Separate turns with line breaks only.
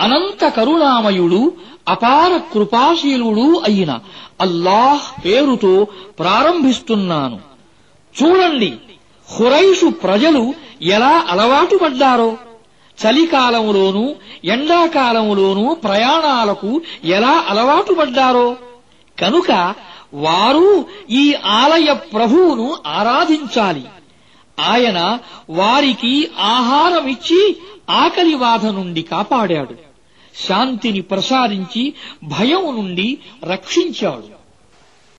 అనంత కరుణామయుడు అపార కృపాశీలుడు అయిన అల్లాహ్ పేరుతో ప్రారంభిస్తున్నాను. చూడండి హురైషు ప్రజలు ఎలా అలవాటు పడ్డారో. చలికాలంలోనూ ఎండాకాలంలోనూ ప్రయాణాలకు ఎలా అలవాటు పడ్డారో. కనుక వారు ఈ ఆలయ ప్రభువును ఆరాధించాలి. ఆయన వారికి ఆహారమిచ్చి ఆకలి బాధ నుండి కాపాడాడు. శాంతిని ప్రసాదించి భయం నుండి రక్షించాడు.